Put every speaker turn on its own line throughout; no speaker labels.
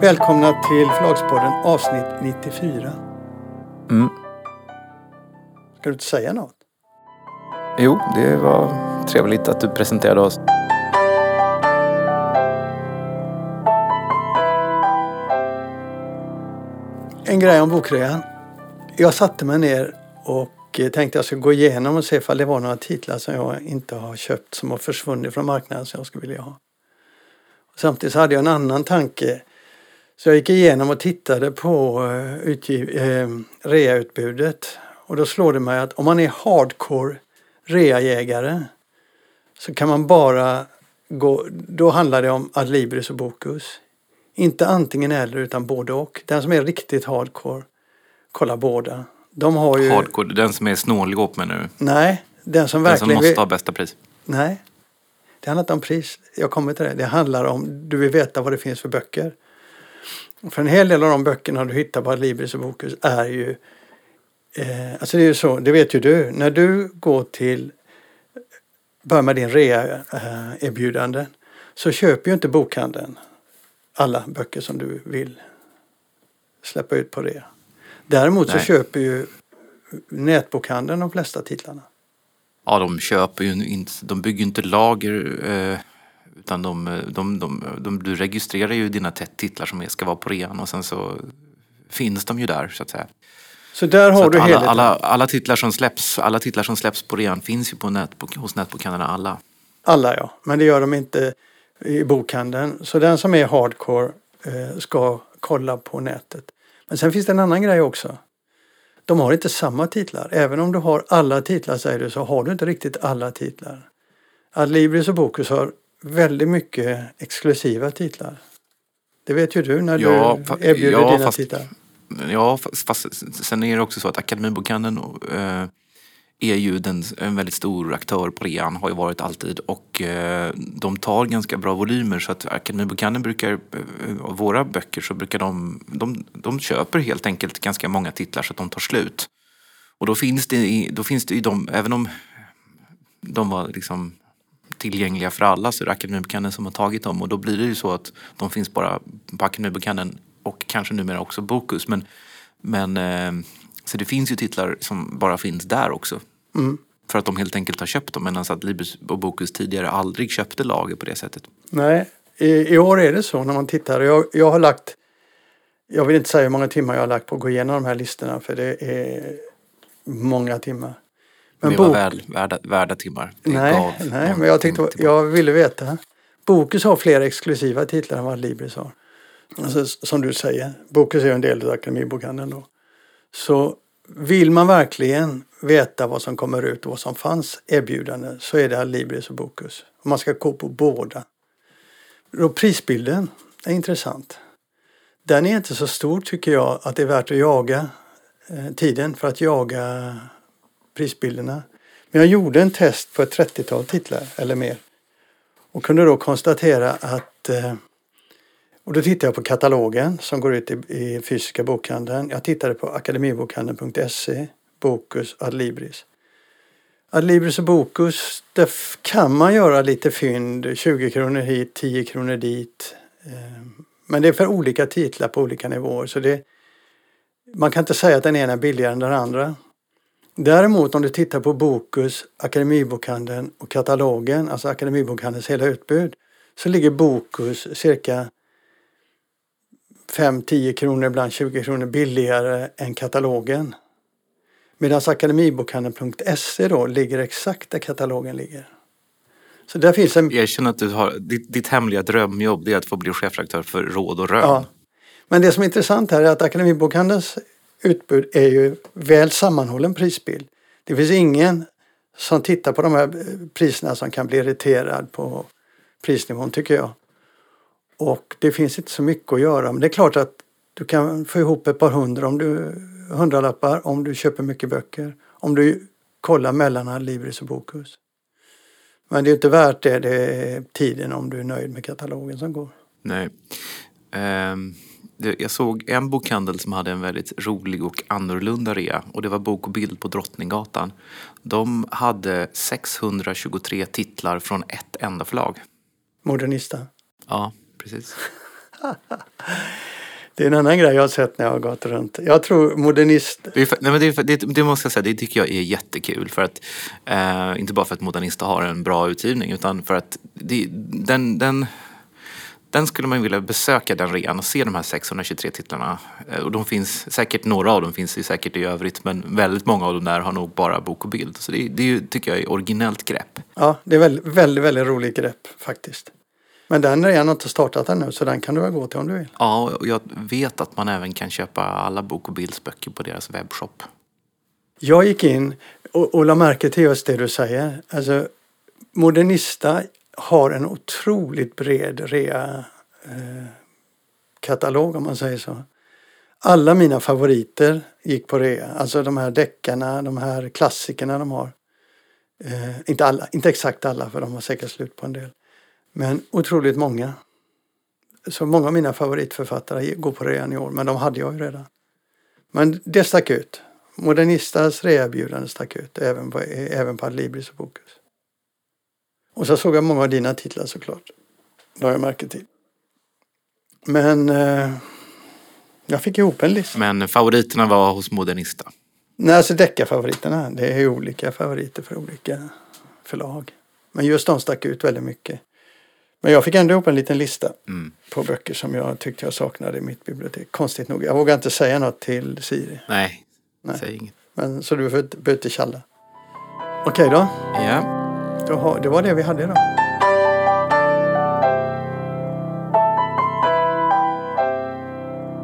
Välkomna till Förlagspodden avsnitt 94.
Mm.
Ska du inte säga något?
Jo, det var trevligt att du presenterade oss.
En grej om bokrean. Jag satte mig ner och tänkte jag skulle gå igenom och se ifall det var några titlar som jag inte har köpt som har försvunnit från marknaden som jag skulle vilja ha. Samtidigt hade jag en annan tanke. Så jag gick igenom och tittade på uh, utgiv, uh, reautbudet. Och då slår det mig att om man är hardcore reajägare så kan man bara gå, då handlar det om Adlibris och Bokus. Inte antingen eller utan både och. Den som är riktigt hardcore, kolla båda. De har ju...
Hardcore, den som är snålig upp med nu.
Nej, den som
Den
verkligen...
som måste ha bästa pris.
Nej, det handlar inte om pris. Jag kommer till det. Det handlar om du vill veta vad det finns för böcker. För en hel del av de böckerna du hittar på Adlibris och Bokus är ju... Eh, alltså det är ju så, det vet ju du. När du går till... Börjar med din rea-erbjudande så köper ju inte bokhandeln alla böcker som du vill släppa ut på rea. Däremot så
Nej.
köper ju nätbokhandeln de flesta titlarna.
Ja, de köper ju inte, de bygger inte lager eh, utan de, de, de, du registrerar ju dina titlar som ska vara på rean och sen så finns de ju där så att säga.
Så där
Så
har
att
du
alla,
helheten.
alla, alla, titlar som släpps, alla titlar som släpps på rean finns ju på nätbok, hos nätbokhandlarna alla.
Alla ja, men det gör de inte i bokhandeln. Så den som är hardcore eh, ska kolla på nätet. Men sen finns det en annan grej också. De har inte samma titlar. Även om du har alla titlar säger du så har du inte riktigt alla titlar. Adlibris och Bokus har väldigt mycket exklusiva titlar. Det vet ju du när
Ja,
du erbjuder
ja,
dina
fast-
titlar.
Ja, fast, fast sen är det också så att Akademibokhandeln eh, är ju den, en väldigt stor aktör på rean, har ju varit alltid och eh, de tar ganska bra volymer så att Akademibokhandeln brukar, eh, av våra böcker så brukar de, de, de köper helt enkelt ganska många titlar så att de tar slut. Och då finns det, i- då finns det ju de, även om de var liksom tillgängliga för alla så är det Akademibokhandeln som har tagit dem och då blir det ju så att de finns bara på Akademibokhandeln och kanske numera också Bokus. Men, men, eh, så det finns ju titlar som bara finns där också.
Mm.
För att de helt enkelt har köpt dem medan att Libris och Bokus tidigare aldrig köpte lager på det sättet.
Nej, i, i år är det så när man tittar. Jag, jag har lagt, jag vill inte säga hur många timmar jag har lagt på att gå igenom de här listorna för det är många timmar. Men
det
bok,
var väl, värda, värda timmar. Det
nej, nej, men jag, tyckte, jag ville veta. Bokus har fler exklusiva titlar än vad Libris har. Alltså, som du säger, Bokus är en del av Akademibokhandeln då. Så vill man verkligen veta vad som kommer ut och vad som fanns erbjudande så är det Libris och Bokus. Och man ska gå på båda. Och prisbilden är intressant. Den är inte så stor tycker jag att det är värt att jaga eh, tiden för att jaga prisbilderna. Men jag gjorde en test på ett 30-tal titlar eller mer. Och kunde då konstatera att eh, och då tittade jag på katalogen som går ut i, i fysiska bokhandeln. Jag tittade på akademibokhandeln.se, Bokus, Adlibris. Adlibris och Bokus, där kan man göra lite fynd, 20 kronor hit, 10 kronor dit. Eh, men det är för olika titlar på olika nivåer så det, man kan inte säga att den ena är billigare än den andra. Däremot om du tittar på Bokus, Akademibokhandeln och katalogen, alltså Akademibokhandelns hela utbud, så ligger Bokus cirka 5-10 kronor, ibland 20 kronor billigare än katalogen. Medan akademibokhandeln.se då ligger exakt där katalogen ligger. Så där finns en...
Erkänn att du har, ditt, ditt hemliga drömjobb det är att få bli chefredaktör för Råd och Rön.
Ja. Men det som är intressant här är att Akademibokhandelns utbud är ju väl sammanhållen prisbild. Det finns ingen som tittar på de här priserna som kan bli irriterad på prisnivån tycker jag. Och det finns inte så mycket att göra. Men det är klart att du kan få ihop ett par hundra om du, hundralappar om du köper mycket böcker. Om du kollar mellan Libris och Bokus. Men det är inte värt det, det är tiden om du är nöjd med katalogen som går.
Nej. Um jag såg en bokhandel som hade en väldigt rolig och annorlunda rea och det var Bok och bild på Drottninggatan. De hade 623 titlar från ett enda förlag.
Modernista.
Ja, precis.
Det är en annan grej jag har sett när jag har gått runt. Jag tror modernist...
Det, nej, men det, det, det måste jag säga, det tycker jag är jättekul. För att, eh, inte bara för att Modernista har en bra utgivning utan för att det, den, den, den skulle man vilja besöka den rean och se de här 623 titlarna. Eh, och de finns säkert, några av dem finns ju säkert i övrigt men väldigt många av dem där har nog bara bok och bild. Så det, det tycker jag är originellt grepp.
Ja, det är väldigt, väldigt, väldigt roligt grepp faktiskt. Men den har jag inte startat ännu så den kan du väl gå till om du vill.
Ja, och jag vet att man även kan köpa alla bok och bildsböcker på deras webbshop.
Jag gick in och, och la märke till just det du säger. Alltså, Modernista har en otroligt bred rea eh, katalog om man säger så. Alla mina favoriter gick på rea. Alltså de här deckarna, de här klassikerna de har. Eh, inte alla, inte exakt alla för de har säkert slut på en del. Men otroligt många. Så många av mina favoritförfattare går på rean i år, men de hade jag ju redan. Men det stack ut. Modernistas reabjudande stack ut, även på, även på Adlibris och Bokus. Och så såg jag många av dina titlar såklart. Det har jag märke till. Men eh, jag fick ihop en lista.
Men favoriterna var hos Modernista.
Nej, alltså deckarfavoriterna, det är ju olika favoriter för olika förlag. Men just de stack ut väldigt mycket. Men jag fick ändå ihop en liten lista
Mm.
på böcker som jag tyckte jag saknade i mitt bibliotek. Konstigt nog. Jag vågar inte säga något till Siri.
Nej,
Nej.
säg inget.
Men, så du får byta tjalla. Okej då.
Ja.
Det var det vi hade då.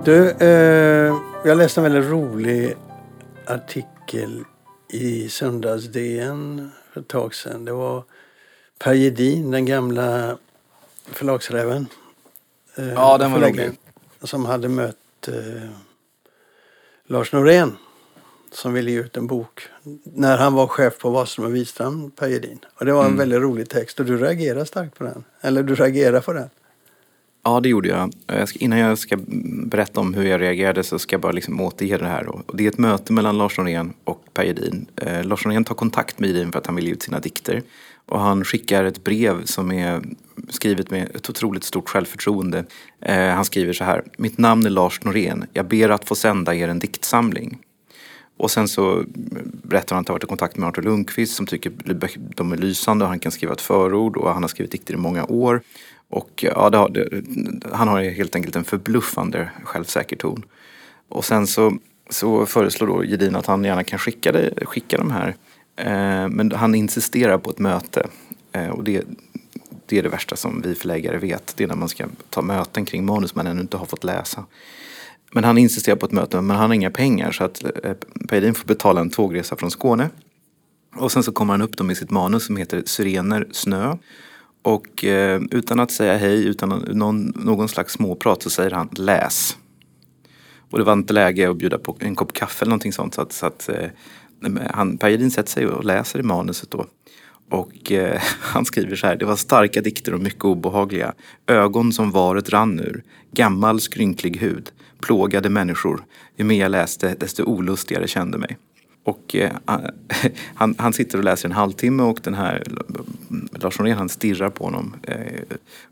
Du, eh, jag läste en väldigt rolig artikel i Söndags-DN för ett tag sedan. Det var Per Gedin, den gamla förlagsräven. eh,
Ja, den var rolig.
Som hade mött eh, Lars Norén som ville ge ut en bok när han var chef på Wahlström och Widstrand, Per Gedin. Och det var en
Mm.
väldigt rolig text och du reagerar starkt på den. Eller du reagerar på den.
Ja, det gjorde jag. jag ska, innan jag ska berätta om hur jag reagerade så ska jag bara liksom återge det här. Det är ett möte mellan Lars Norén och Per Gedin. Eh, Lars Norén tar kontakt med Gedin för att han vill ge ut sina dikter. Och han skickar ett brev som är skrivet med ett otroligt stort självförtroende. Eh, han skriver så här. Mitt namn är Lars Norén. Jag ber att få sända er en diktsamling. Och sen så berättar han att han har varit i kontakt med Artur Lundqvist som tycker de är lysande och han kan skriva ett förord och han har skrivit dikter i många år. Och ja, det har, det, han har helt enkelt en förbluffande självsäker ton. Och sen så, så föreslår då Gedin att han gärna kan skicka, det, skicka de här. Eh, men han insisterar på ett möte. Eh, och det, det är det värsta som vi förläggare vet. Det är när man ska ta möten kring manus man ännu inte har fått läsa. Men han insisterar på ett möte, men han har inga pengar så att eh, Pejdin får betala en tågresa från Skåne. Och sen så kommer han upp dem med sitt manus som heter Syrener snö. Och eh, utan att säga hej, utan någon, någon slags småprat så säger han läs. Och det var inte läge att bjuda på en kopp kaffe eller någonting sånt. Så att, så att eh, han, Per Gedin sätter sig och läser i manuset då. Och eh, han skriver så här. Det var starka dikter och mycket obehagliga. Ögon som varet rann ur. Gammal skrynklig hud. Plågade människor. Ju mer jag läste desto olustigare kände mig. Och eh, han, han sitter och läser en halvtimme och den här eh, Lars Norén han stirrar på honom eh,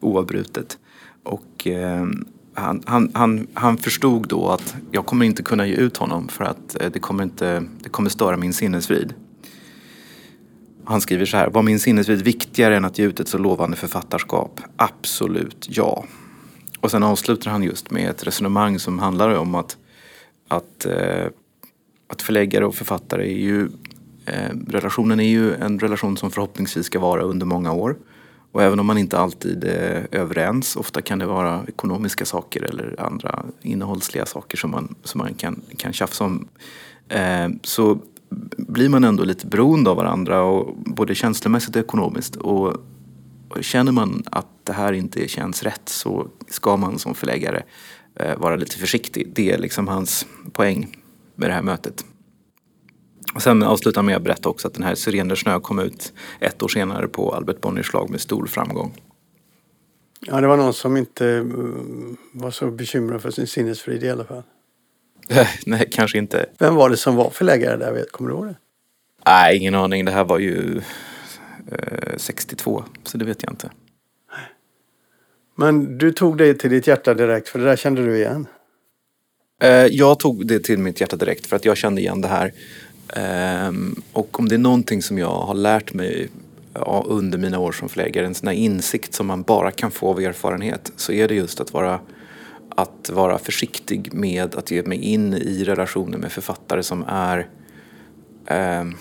oavbrutet. Och eh, han, han, han, han förstod då att jag kommer inte kunna ge ut honom för att eh, det kommer, inte, det kommer störa min sinnesfrid. Han skriver så här. Var min sinnesfrid viktigare än att ge ut ett så lovande författarskap? Absolut ja. Och sen avslutar han just med ett resonemang som handlar om att, att, eh, att förläggare och författare är ju eh, relationen är ju en relation som förhoppningsvis ska vara under många år. Och även om man inte alltid är överens, ofta kan det vara ekonomiska saker eller andra innehållsliga saker som man, som man kan, kan tjafsa om. Eh, så blir man ändå lite beroende av varandra, och både känslomässigt och ekonomiskt. Och känner man att det här inte känns rätt så ska man som förläggare eh, vara lite försiktig. Det är liksom hans poäng med det här mötet. Och sen avslutar med att berätta också att den här Syrener snö kom ut ett år senare på Albert Bonniers slag med stor framgång.
Ja, det var någon som inte uh, var så bekymrad för sin sinnesfrid i alla fall.
Nej, kanske inte.
Vem var det som var förläggare där? Kommer du ihåg det?
Nej, ingen aning. Det här var ju eh, 62, så det vet jag inte.
Men du tog det till ditt hjärta direkt, för det där kände du igen?
Eh, jag tog det till mitt hjärta direkt för att jag kände igen det här. Ehm, och om det är någonting som jag har lärt mig under mina år som förläggare, en sån här insikt som man bara kan få av erfarenhet, så är det just att vara, att vara försiktig med att ge mig in i relationer med författare som är ehm,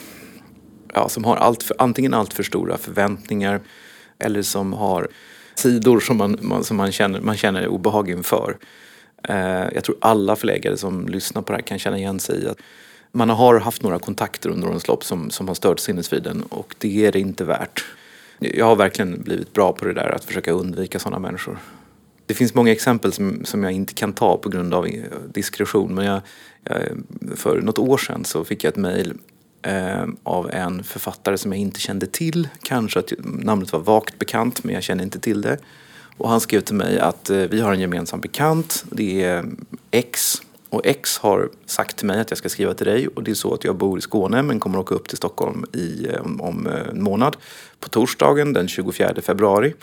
ja, som har allt för, antingen allt för stora förväntningar eller som har sidor som man, man, som man, känner, man känner obehag inför. Eh, jag tror alla förläggare som lyssnar på det här kan känna igen sig i att man har haft några kontakter under årens lopp som, som har stört sinnesfriden och det är det inte värt. Jag har verkligen blivit bra på det där, att försöka undvika sådana människor. Det finns många exempel som, som jag inte kan ta på grund av diskretion men jag, jag, för något år sedan så fick jag ett mejl eh, av en författare som jag inte kände till. Kanske att namnet var vagt bekant men jag kände inte till det. Och han skrev till mig att eh, vi har en gemensam bekant, det är eh, X. Och X har sagt till mig att jag ska skriva till dig och det är så att jag bor i Skåne men kommer åka upp till Stockholm i, eh, om, om en månad på torsdagen den 24 februari.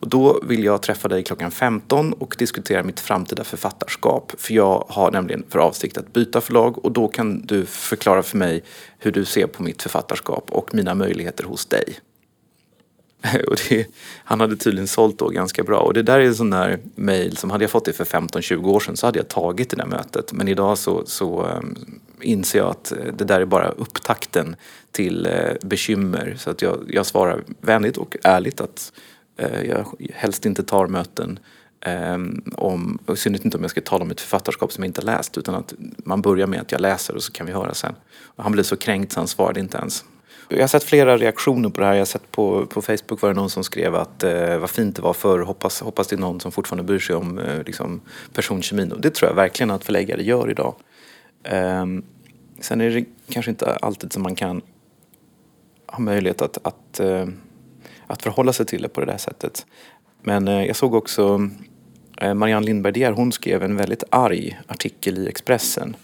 Och då vill jag träffa dig klockan 15 och diskutera mitt framtida författarskap. För jag har nämligen för avsikt att byta förlag och då kan du förklara för mig hur du ser på mitt författarskap och mina möjligheter hos dig. Och det, han hade tydligen sålt då ganska bra. Och det där är en sån där mail som hade jag fått det för 15-20 år sedan så hade jag tagit det där mötet. Men idag så, så eh, inser jag att eh, det där är bara upptakten till eh, bekymmer. Så att jag, jag svarar vänligt och ärligt att jag helst inte tar möten ehm, om, i synnerhet inte om jag ska tala om ett författarskap som jag inte läst utan att man börjar med att jag läser och så kan vi höra sen. Och han blev så kränkt så han svarade inte ens. Jag har sett flera reaktioner på det här. Jag har sett på, på Facebook var det någon som skrev att eh, vad fint det var förr. Hoppas, hoppas det är någon som fortfarande bryr sig om eh, liksom, personkemin. Och det tror jag verkligen att förläggare gör idag. Eh, sen är det kanske inte alltid som man kan ha möjlighet att, att, eh, att förhålla sig till det på det där sättet. Men eh, jag såg också eh, Marianne Lindberg hon skrev en väldigt arg artikel i Expressen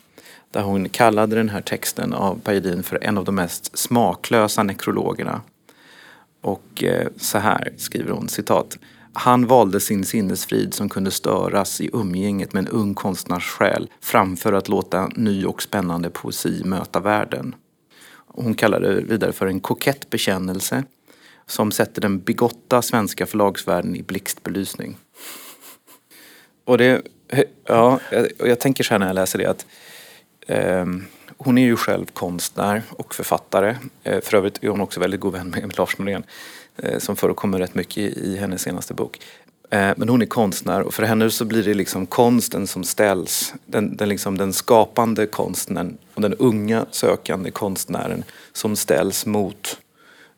där hon kallade den här texten av Pajedin för en av de mest smaklösa nekrologerna. Och eh, så här skriver hon, citat. Han valde sin sinnesfrid som kunde störas i umgänget med en ung konstnärs själ framför att låta ny och spännande poesi möta världen. Hon kallar det vidare för en kokett bekännelse som sätter den bigotta svenska förlagsvärlden i blixtbelysning. Och det, ja, jag, jag tänker så här när jag läser det att Ehm, hon är ju själv konstnär och författare. Eh, för övrigt är hon också väldigt god vän med Lars Norén eh, som förekommer rätt mycket i hennes senaste bok. Eh, men hon är konstnär och för henne så blir det liksom konsten som ställs, den, den, liksom, den skapande konstnären och den unga sökande konstnären som ställs mot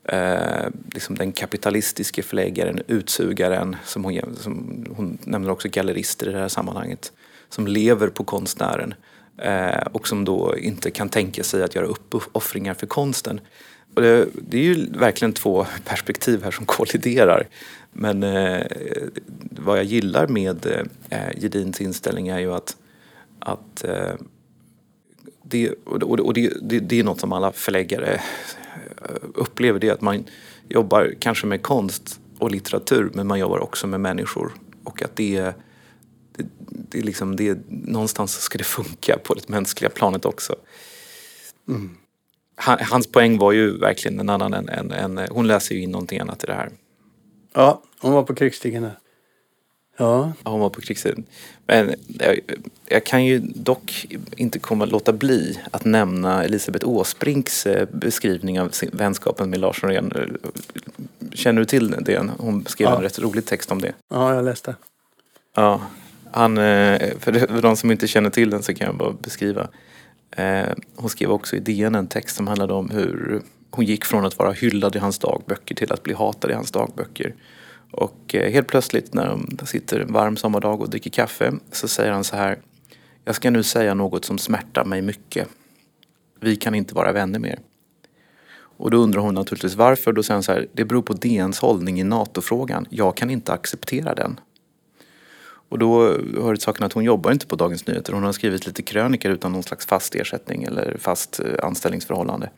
eh, liksom den kapitalistiske förläggaren, utsugaren, som hon, som hon nämner också gallerister i det här sammanhanget, som lever på konstnären. Eh, och som då inte kan tänka sig att göra uppoffringar för konsten. Och det, det, är ju verkligen två perspektiv här som kolliderar. Men eh, vad jag gillar med eh, Gedins inställning är ju att, att eh, det, och, och det, det, det, är något som alla förläggare eh, upplever, det är att man jobbar kanske med konst och litteratur men man jobbar också med människor. Och att det det, det, liksom, det, någonstans ska det funka på det mänskliga planet också. Mm. Han, hans poäng var ju verkligen en annan än, än, än, hon läser ju in någonting annat i det här.
Ja, hon var på krigsstigen där. Ja.
ja. Hon var på krigsstigen. Men jag, jag, kan ju dock inte komma låta bli att nämna Elisabeth Åsbrinks eh, beskrivning av vänskapen med Lars Norén. Känner du till det? Hon skrev ja. en rätt rolig text om det.
Ja, jag läste.
Ja, han, eh, för de som inte känner till den så kan jag bara beskriva. Eh, hon skrev också i DN en text som handlade om hur hon gick från att vara hyllad i hans dagböcker till att bli hatad i hans dagböcker. Och eh, helt plötsligt när de sitter en varm sommardag och dricker kaffe så säger han så här. Jag ska nu säga något som smärtar mig mycket. Vi kan inte vara vänner mer. Och då undrar hon naturligtvis varför. Då säger han så här. Det beror på DNs hållning i NATO-frågan. Jag kan inte acceptera den. Och då hör det saken att hon jobbar inte på Dagens Nyheter. Hon har skrivit lite krönikor utan någon slags fast ersättning eller fast eh, anställningsförhållande.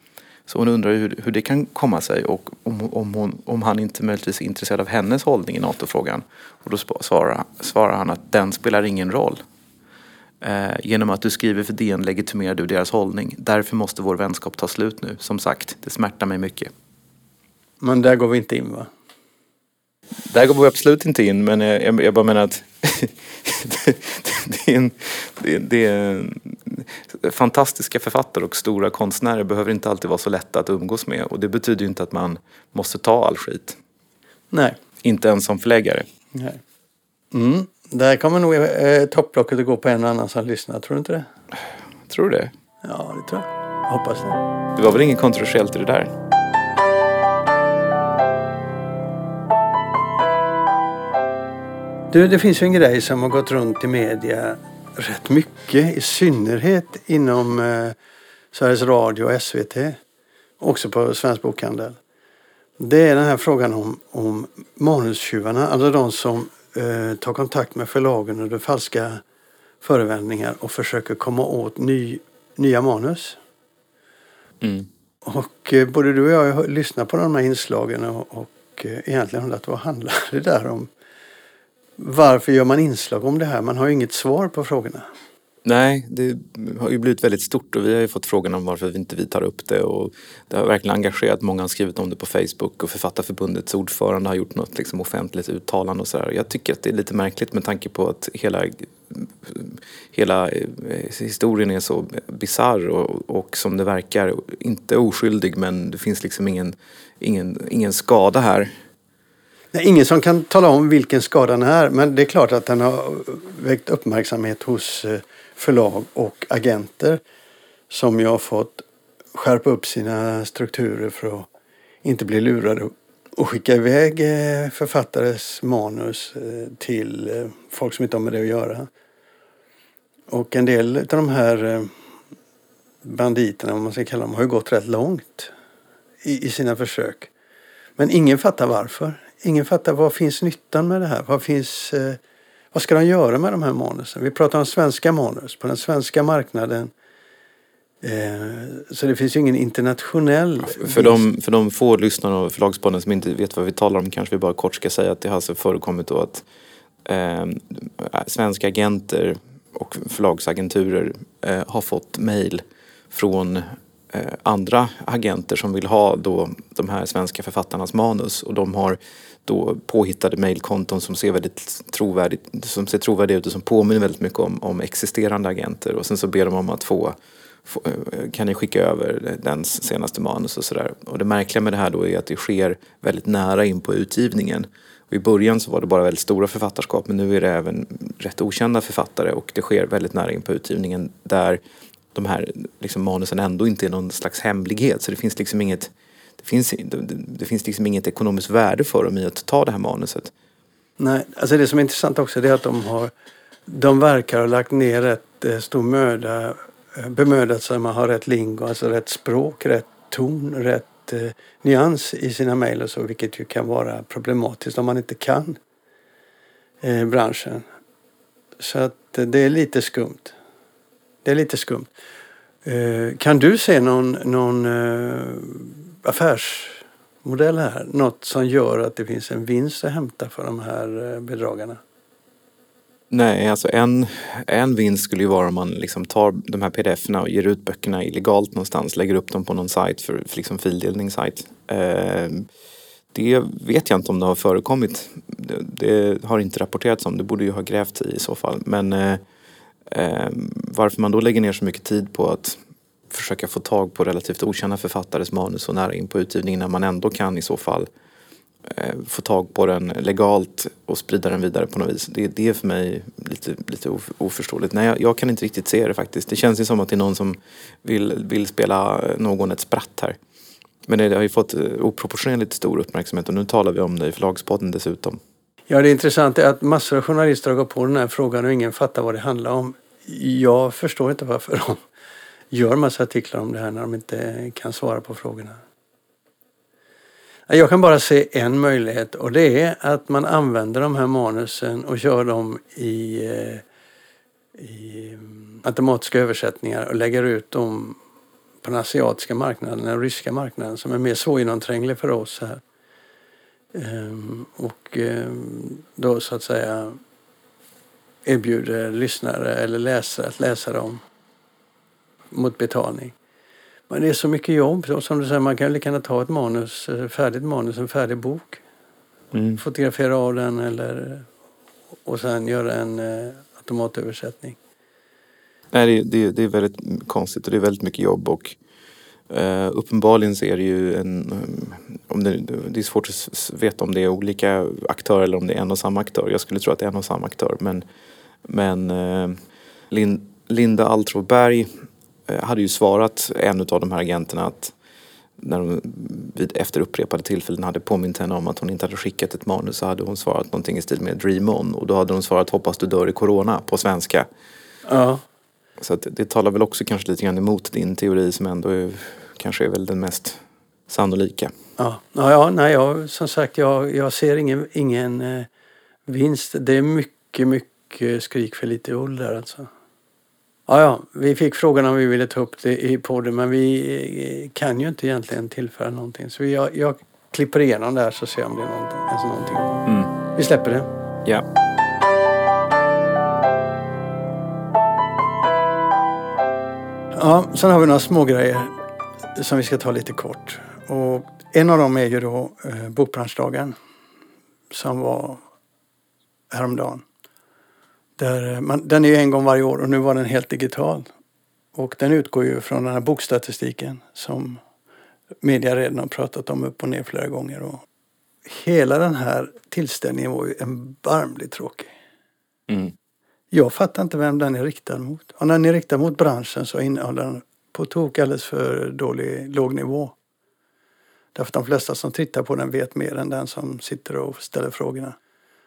Så hon undrar hur, hur det kan komma sig och om, om, hon, om han inte möjligtvis är intresserad av hennes hållning i NATO-frågan. Och då svarar, svarar han att den spelar ingen roll. Eh, genom att du skriver för DN legitimerar du deras hållning. Därför måste vår vänskap ta slut nu. Som sagt, det smärtar mig mycket.
Men där går vi inte in va?
Där går vi absolut inte in men jag, jag bara menar att det, är en, det, är fantastiska författare och stora konstnärer behöver inte alltid vara så lätta att umgås med och det betyder ju inte att man måste ta all skit.
Nej.
Inte ens som förläggare.
Nej. Mm. Där kommer nog eh, topplocket att gå på en och annan som lyssnar, tror du inte det?
Tror du det?
Ja, det tror jag hoppas det.
Det var väl inget kontroversiellt i det där?
Du, det finns ju en grej som har gått runt i media rätt mycket, i synnerhet inom eh, Sveriges Radio och SVT. Också på Svensk Bokhandel. Det är den här frågan om, om manustjuvarna, alltså de som eh, tar kontakt med förlagen under falska förevändningar och försöker komma åt ny, nya manus.
Mm.
Och eh, både du och jag har lyssnat på de här inslagen och, och eh, egentligen undrat vad handlar det där om? Varför gör man inslag om det här? Man har ju inget svar på frågorna.
Nej, det har ju blivit väldigt stort och vi har ju fått frågan om varför vi inte vi tar upp det och det har verkligen engagerat. Många har skrivit om det på Facebook och Författarförbundets ordförande har gjort något liksom offentligt uttalande och sådär. Jag tycker att det är lite märkligt med tanke på att hela, hela eh, historien är så bizarr och, och som det verkar inte oskyldig men det finns liksom ingen, ingen, ingen skada här.
Det är ingen som kan tala om vilken skadan är men det är klart att den har väckt uppmärksamhet hos eh, förlag och agenter som ju har fått skärpa upp sina strukturer för att inte bli lurade och skicka iväg eh, författares manus eh, till folk som inte har med det att göra. Och en del av de här banditerna, om man ska kalla dem, har ju gått rätt långt i, sina försök. Men ingen fattar varför. Ingen fattar vad finns nyttan med det här? Vad, finns, eh, vad ska de göra med de här manusen? Vi pratar om svenska manus på den svenska marknaden. Eh, så det finns ju ingen internationell...
För de, för de få lyssnare och förlagspodden som inte vet vad vi talar om kanske vi bara kort ska säga att det har alltså förekommit då att eh, svenska agenter och förlagsagenturer eh, har fått mejl från Eh, andra agenter som vill ha då de här svenska författarnas manus och de har då påhittade mejlkonton som ser väldigt trovärdigt, som ser trovärdiga ut och som påminner väldigt mycket om, om existerande agenter och sen så ber de om att få, få eh, kan ni skicka över den senaste manus och sådär. Och det märkliga med det här då är att det sker väldigt nära in på utgivningen. Och I början så var det bara väldigt stora författarskap men nu är det även rätt okända författare och det sker väldigt nära in på utgivningen där de här liksom, manusen ändå inte är någon slags hemlighet. Så det finns liksom inget, det finns, det, det finns liksom inget ekonomiskt värde för dem i att ta det här manuset.
Nej, alltså det som är intressant också är att de har de verkar ha lagt ner rätt eh, stor möda, eh, bemödat sig om att ha rätt lingo, alltså rätt språk, rätt ton, rätt eh, nyans i sina mejl och så, vilket ju kan vara problematiskt om man inte kan eh, branschen. Så att eh, det är lite skumt. Det är lite skumt. Eh, kan du se någon, någon eh, affärsmodell här? Något som gör att det finns en vinst att hämta för de här eh, bedragarna?
Nej, alltså en, en vinst skulle ju vara om man liksom tar de här pdf-erna och ger ut böckerna illegalt någonstans, lägger upp dem på någon sajt för, för liksom fildelningssajt. Eh, det vet jag inte om det har förekommit. Det, det, har inte rapporterats om, det borde ju ha grävt i i så fall. Men eh, Eh, varför man då lägger ner så mycket tid på att försöka få tag på relativt okända författares manus så nära in på utgivningen när man ändå kan i så fall eh, få tag på den legalt och sprida den vidare på något vis. Det, det är för mig lite, lite oförståeligt. Nej, jag, jag, kan inte riktigt se det faktiskt. Det känns ju som att det är någon som vill, vill spela någon ett spratt här. Men det har ju fått eh, oproportionerligt stor uppmärksamhet och nu talar vi om det i Förlagspodden dessutom.
Ja, det intressanta är att massor av journalister har gått på den här frågan och ingen fattar vad det handlar om. Jag förstår inte varför de gör massa artiklar om det här när de inte kan svara på frågorna. Jag kan bara se en möjlighet och det är att man använder de här manusen och kör dem i, eh, i mm, automatiska översättningar och lägger ut dem på den asiatiska marknaden, den ryska marknaden som är mer svårgenomtränglig för oss här. Ehm, och ehm, då så att säga erbjuder lyssnare eller läsare att läsa dem mot betalning. Men det är så mycket jobb. Som du säger, man kan lika gärna ta ett manus, eh, färdigt manus, en färdig bok.
Mm.
Fotografera av den eller, och sen göra en eh, automatöversättning.
Nej, det, det, det är väldigt konstigt och det är väldigt mycket jobb och Uh, uppenbarligen så är det ju en, um, om det, det är svårt att veta om det är olika aktörer eller om det är en och samma aktör. Jag skulle tro att det är en och samma aktör men, men uh, Lin, Linda Altroberg uh, hade ju svarat en av de här agenterna att när de vid, efter upprepade tillfällen hade påmint henne om att hon inte hade skickat ett manus så hade hon svarat någonting i stil med Dream On och då hade hon svarat Hoppas du dör i Corona på svenska.
Ja.
Så att det talar väl också kanske lite grann emot din teori som ändå är, kanske är väl den mest sannolika.
Ja, ja, ja nej, jag, som sagt jag, jag ser ingen, ingen eh, vinst. Det är mycket, mycket skrik för lite ull där alltså. Ja, ja, vi fick frågan om vi ville ta upp det i podden men vi eh, kan ju inte egentligen tillföra någonting. Så jag, jag klipper igenom där så ser jag om det är någonting. Alltså någonting.
Mm.
Vi släpper det.
Ja.
Ja, sen har vi några små grejer som vi ska ta lite kort. Och en av dem är ju då eh, Bokbranschdagen som var häromdagen. Där eh, man, den är ju en gång varje år och nu var den helt digital. Och den utgår ju från den här bokstatistiken som media redan har pratat om upp och ner flera gånger. Och hela den här tillställningen var ju erbarmligt tråkig.
Mm.
Jag fattar inte vem den är riktad mot. Och när den är riktad mot branschen så innehåller den på tok alldeles för dålig, låg nivå. Därför att de flesta som tittar på den vet mer än den som sitter och ställer frågorna.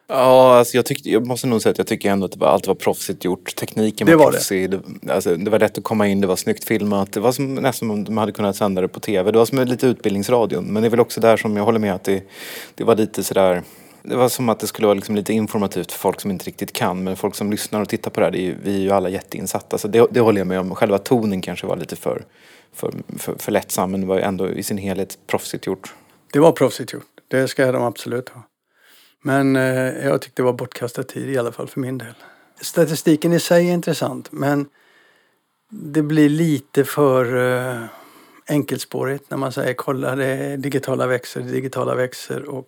Ja, alltså jag, tyckte, jag måste nog säga att jag tycker ändå att det var, allt var proffsigt gjort. Tekniken
Det
var,
var det.
proffsig. Det. alltså, det var lätt att komma in, det var snyggt filmat. Det var som, nästan som om de hade kunnat sända det på tv. Det var som lite utbildningsradion. Men det är väl också där som jag håller med att det, det var lite sådär det var som att det skulle vara liksom lite informativt för folk som inte riktigt kan. Men folk som lyssnar och tittar på det här, det är ju, vi är ju alla jätteinsatta. Så det, det håller jag med om. Själva tonen kanske var lite för, för, för, för lättsam. Men det var ju ändå i sin helhet proffsigt gjort.
Det var proffsigt gjort. Det ska de absolut ha. Men eh, jag tyckte det var bortkastad tid i alla fall för min del. Statistiken i sig är intressant men det blir lite för eh, enkelspårigt när man säger kolla det digitala växer, det digitala växer och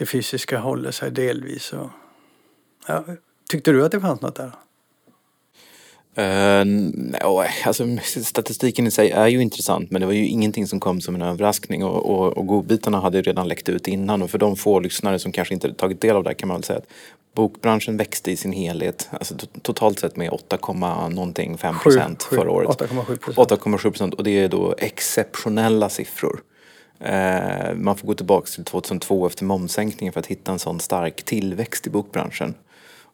det fysiska håller sig delvis. Och, ja, tyckte du att det fanns något där?
Uh, nej, alltså, statistiken i sig är ju intressant men det var ju ingenting som kom som en överraskning och, och, och godbitarna hade ju redan läckt ut innan och för de få lyssnare som kanske inte tagit del av det här kan man väl säga att bokbranschen växte i sin helhet, alltså totalt sett med 8, någonting 5 procent förra året.
8,7 procent.
8,7 procent och det är då exceptionella siffror. Eh, man får gå tillbaka till 2002 efter momssänkningen för att hitta en sån stark tillväxt i bokbranschen.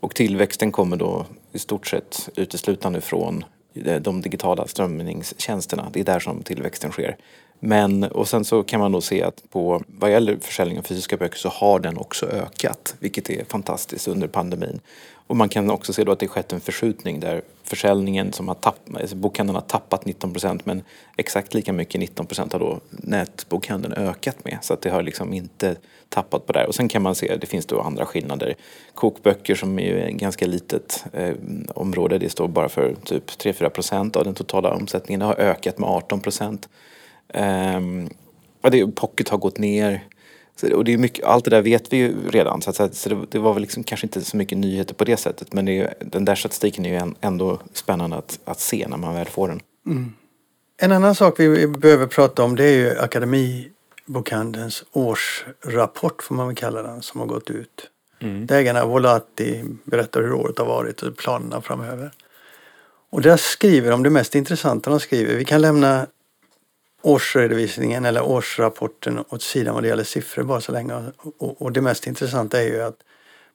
Och tillväxten kommer då i stort sett uteslutande från eh, de digitala strömningstjänsterna. Det är där som tillväxten sker. Men, och sen så kan man då se att på, vad gäller försäljningen av fysiska böcker så har den också ökat, vilket är fantastiskt under pandemin. Och man kan också se då att det skett en förskjutning där försäljningen som har tappat, alltså bokhandeln har tappat 19 procent men exakt lika mycket 19 procent har då nätbokhandeln ökat med. Så att det har liksom inte tappat på det. Och sen kan man se, det finns då andra skillnader. Kokböcker som är ett ganska litet eh, område, det står bara för typ 3-4 procent av den totala omsättningen. Det har ökat med 18 procent. Um, pocket har gått ner. Så, och det är mycket, allt det där vet vi ju redan. Så, att, så det, det, var väl liksom kanske inte så mycket nyheter på det sättet. Men det är, den där statistiken är ju ändå spännande att, att se när man väl får den.
Mm. En annan sak vi behöver prata om det är ju Akademibokhandelns årsrapport får man väl kalla den som har gått ut. Mm. Där ägarna Volati berättar hur året har varit och planerna framöver. Och där skriver de det mest intressanta de skriver. Vi kan lämna årsredovisningen eller årsrapporten åt sidan vad det gäller siffror bara så länge. Och, och det mest intressanta är ju att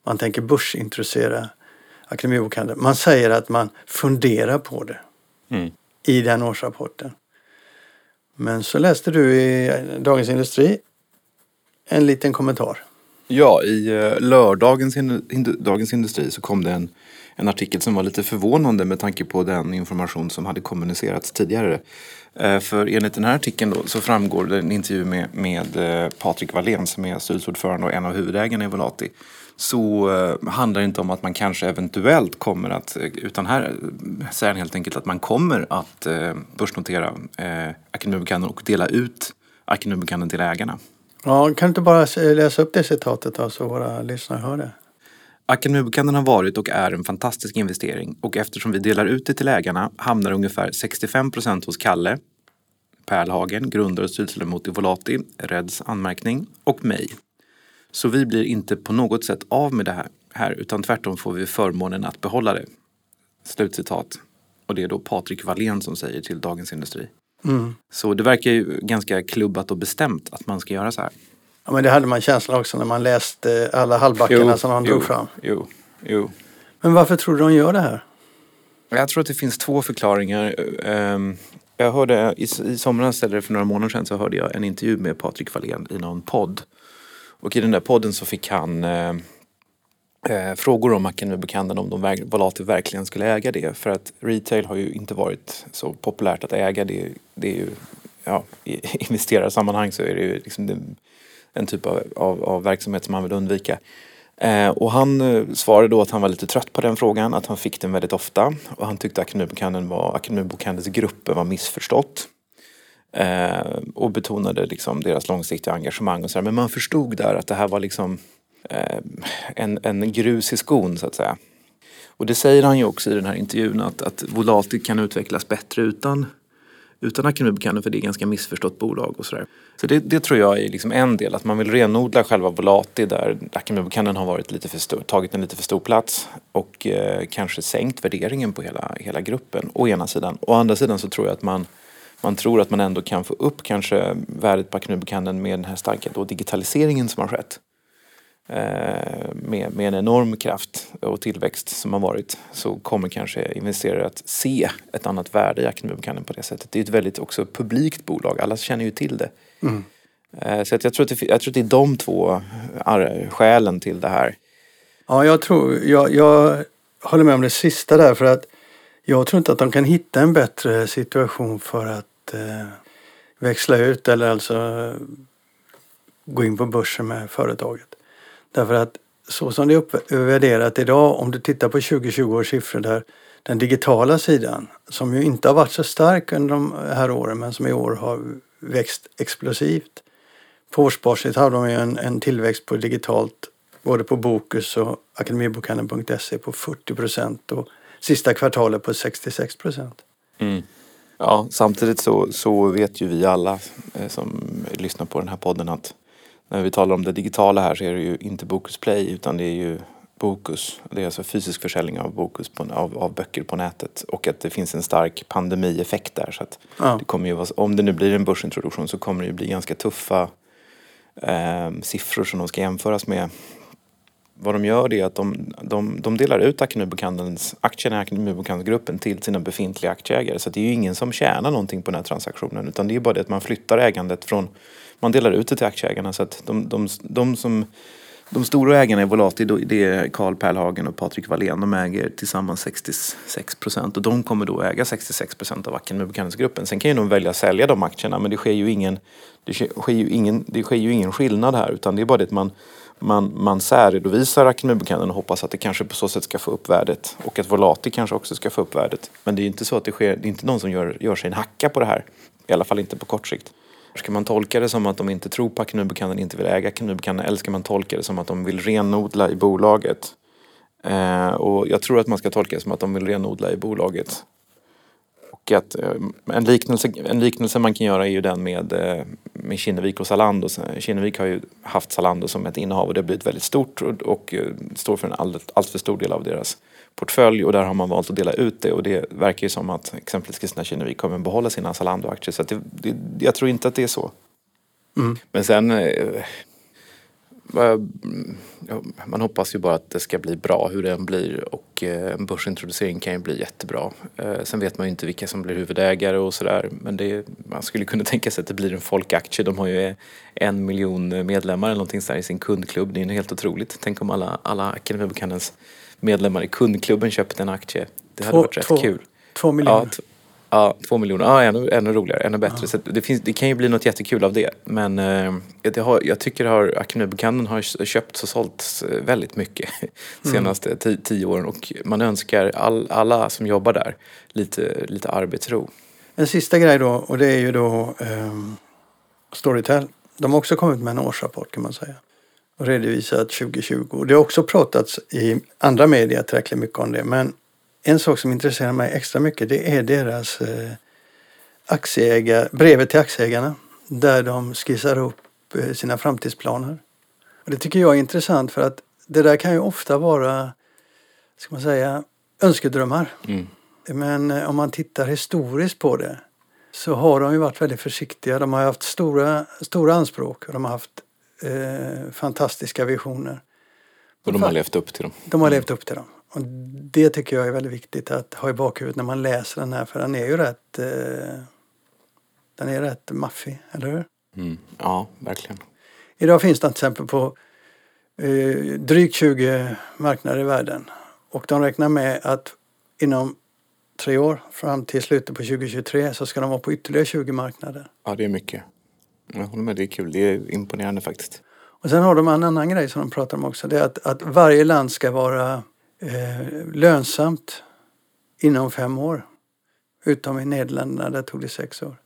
man tänker börsintroducera Akademibokhandeln. Man säger att man funderar på det
mm.
i den årsrapporten. Men så läste du i Dagens Industri en liten kommentar.
Ja, i eh, lördagens Dagens Industri så kom det en, en artikel som var lite förvånande med tanke på den information som hade kommunicerats tidigare. Eh, för enligt den här artikeln då, så framgår det en intervju med, med eh, Patrik Wallén som är styrelseordförande och en av huvudägarna i Volati. Så eh, handlar det inte om att man kanske eventuellt kommer att, utan här säger han helt enkelt att man kommer att börsnotera eh, Akademibokhandeln och dela ut Akademibokhandeln till ägarna.
Ja, kan du inte bara läsa upp det citatet då så våra lyssnare hör det?
Akademibokhandeln har varit och är en fantastisk investering och eftersom vi delar ut det till ägarna hamnar ungefär 65 procent hos Kalle, Pärlhagen, grundare och styrelseledamot i Volati, Reds anmärkning och mig. Så vi blir inte på något sätt av med det här, här utan tvärtom får vi förmånen att behålla det. Slutcitat. Och det är då Patrik Wallén som säger till Dagens Industri. Mm. Så det verkar ju ganska klubbat och bestämt att man ska göra så här.
Ja, men det hade man känslan också när man läste alla halvbackarna som han drog fram.
Jo, jo.
Men varför tror du de gör det här?
Jag tror att det finns två förklaringar. Ehm, jag hörde i, somras, eller för några månader sedan, så hörde jag en intervju med Patrik Wallén i någon podd. Och i den där podden så fick han eh, eh, frågor om Akademibokhandeln om de Volati verkligen skulle äga det. För att retail har ju inte varit så populärt att äga. Det, det är ju, ja, i investerarsammanhang så är det ju liksom det, en typ av, av, av, verksamhet som han vill undvika. Eh, och han eh, svarade då att han var lite trött på den frågan, att han fick den väldigt ofta. Och han tyckte att Akademibokhandeln var, Akademibokhandelns grupper var missförstått. Eh, och betonade liksom deras långsiktiga engagemang och sådär. Men man förstod där att det här var liksom eh, en, en grus i skon så att säga. Och det säger han ju också i den här intervjun att, att Volati kan utvecklas bättre utan utan Akademibokhandeln för det är ett ganska missförstått bolag och sådär. Så det, det, tror jag är liksom en del, att man vill renodla själva Volati där Akademibokhandeln har varit lite för stor, tagit en lite för stor plats och eh, kanske sänkt värderingen på hela, hela gruppen å ena sidan. Å andra sidan så tror jag att man man tror att man ändå kan få upp kanske värdet på Akademibokhandeln med den här starka då digitaliseringen som har skett. Eh, med, med en enorm kraft och tillväxt som har varit så kommer kanske investerare att se ett annat värde i Akademibokhandeln på det sättet. Det är ett väldigt också publikt bolag, alla känner ju till det. Mm. Eh, så jag, tror att det, jag tror att det är de två skälen till det här.
Ja, jag tror, jag, jag håller med om det sista där för att jag tror inte att de kan hitta en bättre situation för att eh, växla ut eller alltså gå in på börsen med företaget. Därför att så som det är uppvärderat idag, om du tittar på 2020 års siffror där den digitala sidan, som ju inte har varit så stark under de här åren men som i år har växt explosivt. På årsbasis har de ju en, en tillväxt på digitalt både på Bokus och akademibokhandeln.se på 40 procent och sista kvartalet på 66 procent. Mm.
Ja, samtidigt så, så vet ju vi alla eh, som lyssnar på den här podden att när vi talar om det digitala här så är det ju inte Bokus Play utan det är ju Bokus. Det är alltså fysisk försäljning av, Bokus på, av, av böcker på nätet och att det finns en stark pandemieffekt där. Så ja. det kommer ju vara, om det nu blir en börsintroduktion så kommer det ju bli ganska tuffa eh, siffror som de ska jämföras med. Vad de gör är att de, de, de delar ut aktierna i Akademibokhandelsgruppen till sina befintliga aktieägare. Så det är ju ingen som tjänar någonting på den här transaktionen utan det är bara det att man flyttar ägandet från man delar ut det till aktieägarna så att de, de, de som de stora ägarna i Volati det är Carl Perlhagen och Patrik Wallén. De äger tillsammans 66 procent och de kommer då äga 66 procent av Akademibokhandelsgruppen. Sen kan ju de välja att sälja de aktierna men det sker ju ingen, det sker ju ingen, det sker ju ingen skillnad här utan det är bara det att man, man, man särredovisar Akademibokhandeln och hoppas att det kanske på så sätt ska få upp värdet och att Volati kanske också ska få upp värdet. Men det är ju inte så att det sker, det är inte någon som gör, gör sig en hacka på det här. I alla fall inte på kort sikt. Ska man tolka det som att de inte tror på Akademibokhandeln, inte vill äga Akademibokhandeln eller ska man tolka det som att de vill renodla i bolaget? Eh, och jag tror att man ska tolka det som att de vill renodla i bolaget. Och att eh, en, liknelse, en liknelse man kan göra är ju den med, eh, med Kinnevik och Zalando. Kinnevik har ju haft Zalando som ett innehav och det har blivit väldigt stort och, och eh, står för en alldeles all för stor del av deras portfölj och där har man valt att dela ut det och det verkar ju som att exempelvis Kristina Kinnevik kommer behålla sina Zalando-aktier så det, det, jag tror inte att det är så. Mm. Men sen, man hoppas ju bara att det ska bli bra hur den blir och eh, en börsintroducering kan ju bli jättebra. Eh, sen vet man ju inte vilka som blir huvudägare och sådär men det, man skulle kunna tänka sig att det blir en folkaktie. De har ju en miljon medlemmar eller någonting sådär i sin kundklubb. Det är helt otroligt. Tänk om alla, alla Akademibokhandelns medlemmar i kundklubben köpte en aktie. Det hade två, varit rätt
två,
kul.
Två miljoner.
Ja, Ja, två miljoner. Ja, ännu, ännu roligare, ännu bättre. Ja. Så det, finns, det kan ju bli något jättekul av det. Men eh, det har, jag tycker att Akademibokhandeln har köpts och sålts eh, väldigt mycket de mm. senaste mm. tio, tio åren. Och man önskar all, alla som jobbar där lite, lite arbetsro.
En sista grej då och det är ju då eh, Storytel. De har också kommit med en årsrapport kan man säga. Och redovisat 2020. Det har också pratats i andra medier tillräckligt mycket om det. Men en sak som intresserar mig extra mycket det är deras eh, aktieägar, brevet till aktieägarna där de skissar upp eh, sina framtidsplaner. Och det tycker jag är intressant för att det där kan ju ofta vara, ska man säga, önskedrömmar. Mm. Men eh, om man tittar historiskt på det så har de ju varit väldigt försiktiga. De har haft stora, stora anspråk och de har haft eh, fantastiska visioner.
Och de har levt upp till dem?
De har levt upp till dem. Och det tycker jag är väldigt viktigt att ha i bakhuvudet när man läser den här för den är ju rätt eh, den är rätt maffig, eller hur?
Mm. Ja, verkligen.
Idag finns den till exempel på eh, drygt 20 marknader i världen och de räknar med att inom tre år fram till slutet på 2023 så ska de vara på ytterligare 20 marknader.
Ja, det är mycket. Jag håller med, det är kul. Det är imponerande faktiskt.
Och sen har de en annan grej som de pratar om också. Det är att, att varje land ska vara eh, lönsamt inom fem år. Utom i Nederländerna, där tog det sex år.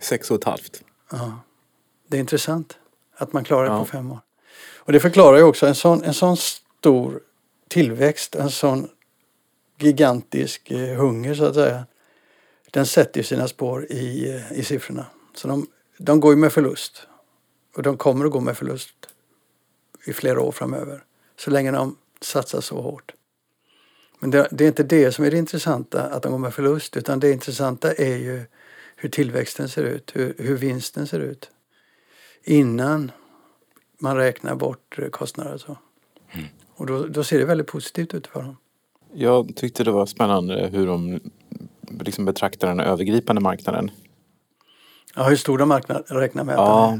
Sex och ett halvt?
Ja. Det är intressant att man klarar det ja. på fem år. Och det förklarar ju också en sån, en sån stor tillväxt, en sån gigantisk eh, hunger så att säga. Den sätter ju sina spår i, eh, i siffrorna. Så de, de går ju med förlust. Och de kommer att gå med förlust i flera år framöver. Så länge de satsar så hårt. Men det, det, är inte det som är det intressanta, att de går med förlust, utan det intressanta är ju hur tillväxten ser ut, hur, hur vinsten ser ut. Innan man räknar bort kostnader och så. Mm. Och då, då, ser det väldigt positivt ut för dem.
Jag tyckte det var spännande hur de liksom betraktar den övergripande marknaden.
Ja, hur stor de marknad, räknar med.
Ja,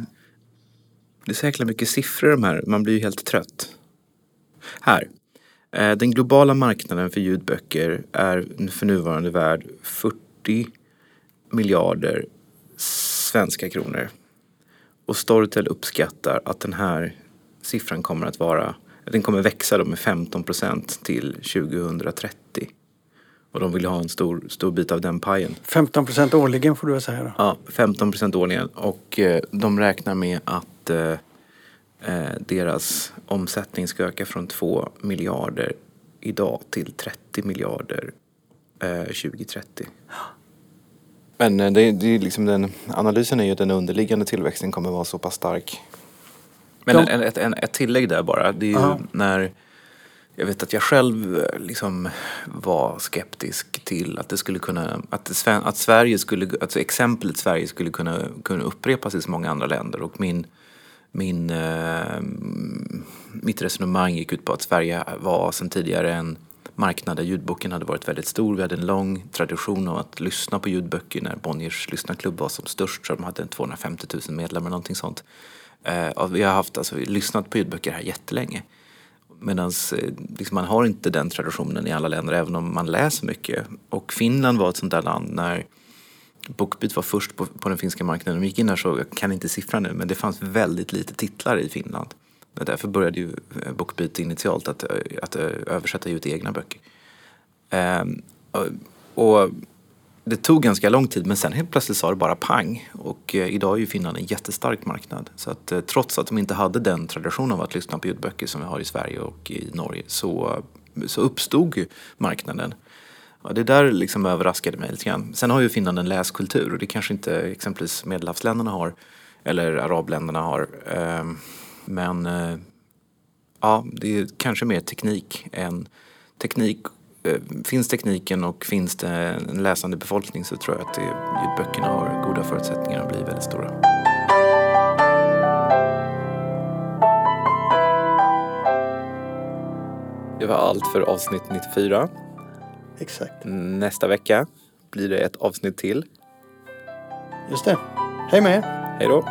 det är så jäkla mycket siffror de här. Man blir ju helt trött. Här. Eh, den globala marknaden för ljudböcker är för nuvarande värd 40 miljarder svenska kronor. Och Storytel uppskattar att den här siffran kommer att vara, den kommer växa då med 15 procent till 2030. Och de vill ha en stor, stor bit av den pajen.
15 procent årligen får du väl säga då?
Ja, 15 procent årligen. Och eh, de räknar med att eh, eh, deras omsättning ska öka från 2 miljarder idag till 30 miljarder eh, 2030. Men eh, det, det är liksom den, analysen är ju att den underliggande tillväxten kommer vara så pass stark. Men en, ett, en, ett tillägg där bara. Det är ju när jag vet att jag själv eh, liksom var skeptisk till att det skulle kunna, att, att Sverige skulle, alltså exemplet Sverige skulle kunna, kunna upprepas i så många andra länder och min, min, eh, mitt resonemang gick ut på att Sverige var sedan tidigare en marknad där ljudboken hade varit väldigt stor. Vi hade en lång tradition av att lyssna på ljudböcker när Bonniers lyssnarklubb var som störst. Så de hade 250 000 medlemmar, någonting sånt. Eh, vi har haft, alltså, lyssnat på ljudböcker här jättelänge. Medan eh, liksom, man har inte den traditionen i alla länder även om man läser mycket. Och Finland var ett sånt där land när Bookbeat var först på, på den finska marknaden. De gick in här så, jag kan inte siffran nu, men det fanns väldigt lite titlar i Finland. Därför började ju eh, Bookbeat initialt att, eh, att eh, översätta ut egna böcker. Ehm, och det tog ganska lång tid men sen helt plötsligt sa det bara pang. Och idag är ju Finland en jättestark marknad. Så att trots att de inte hade den traditionen av att lyssna på ljudböcker som vi har i Sverige och i Norge så, så uppstod marknaden. Ja, det där liksom överraskade mig lite grann. Sen har ju Finland en läskultur och det kanske inte exempelvis medelhavsländerna har eller arabländerna har. Ehm, men eh, ja, det är kanske mer teknik än teknik eh, finns tekniken och finns det en läsande befolkning så tror jag att ljudböckerna har goda förutsättningar att bli väldigt stora. Det var allt för avsnitt 94.
Exakt.
Nästa vecka blir det ett avsnitt till.
Just det. Hej med er!
Hej då!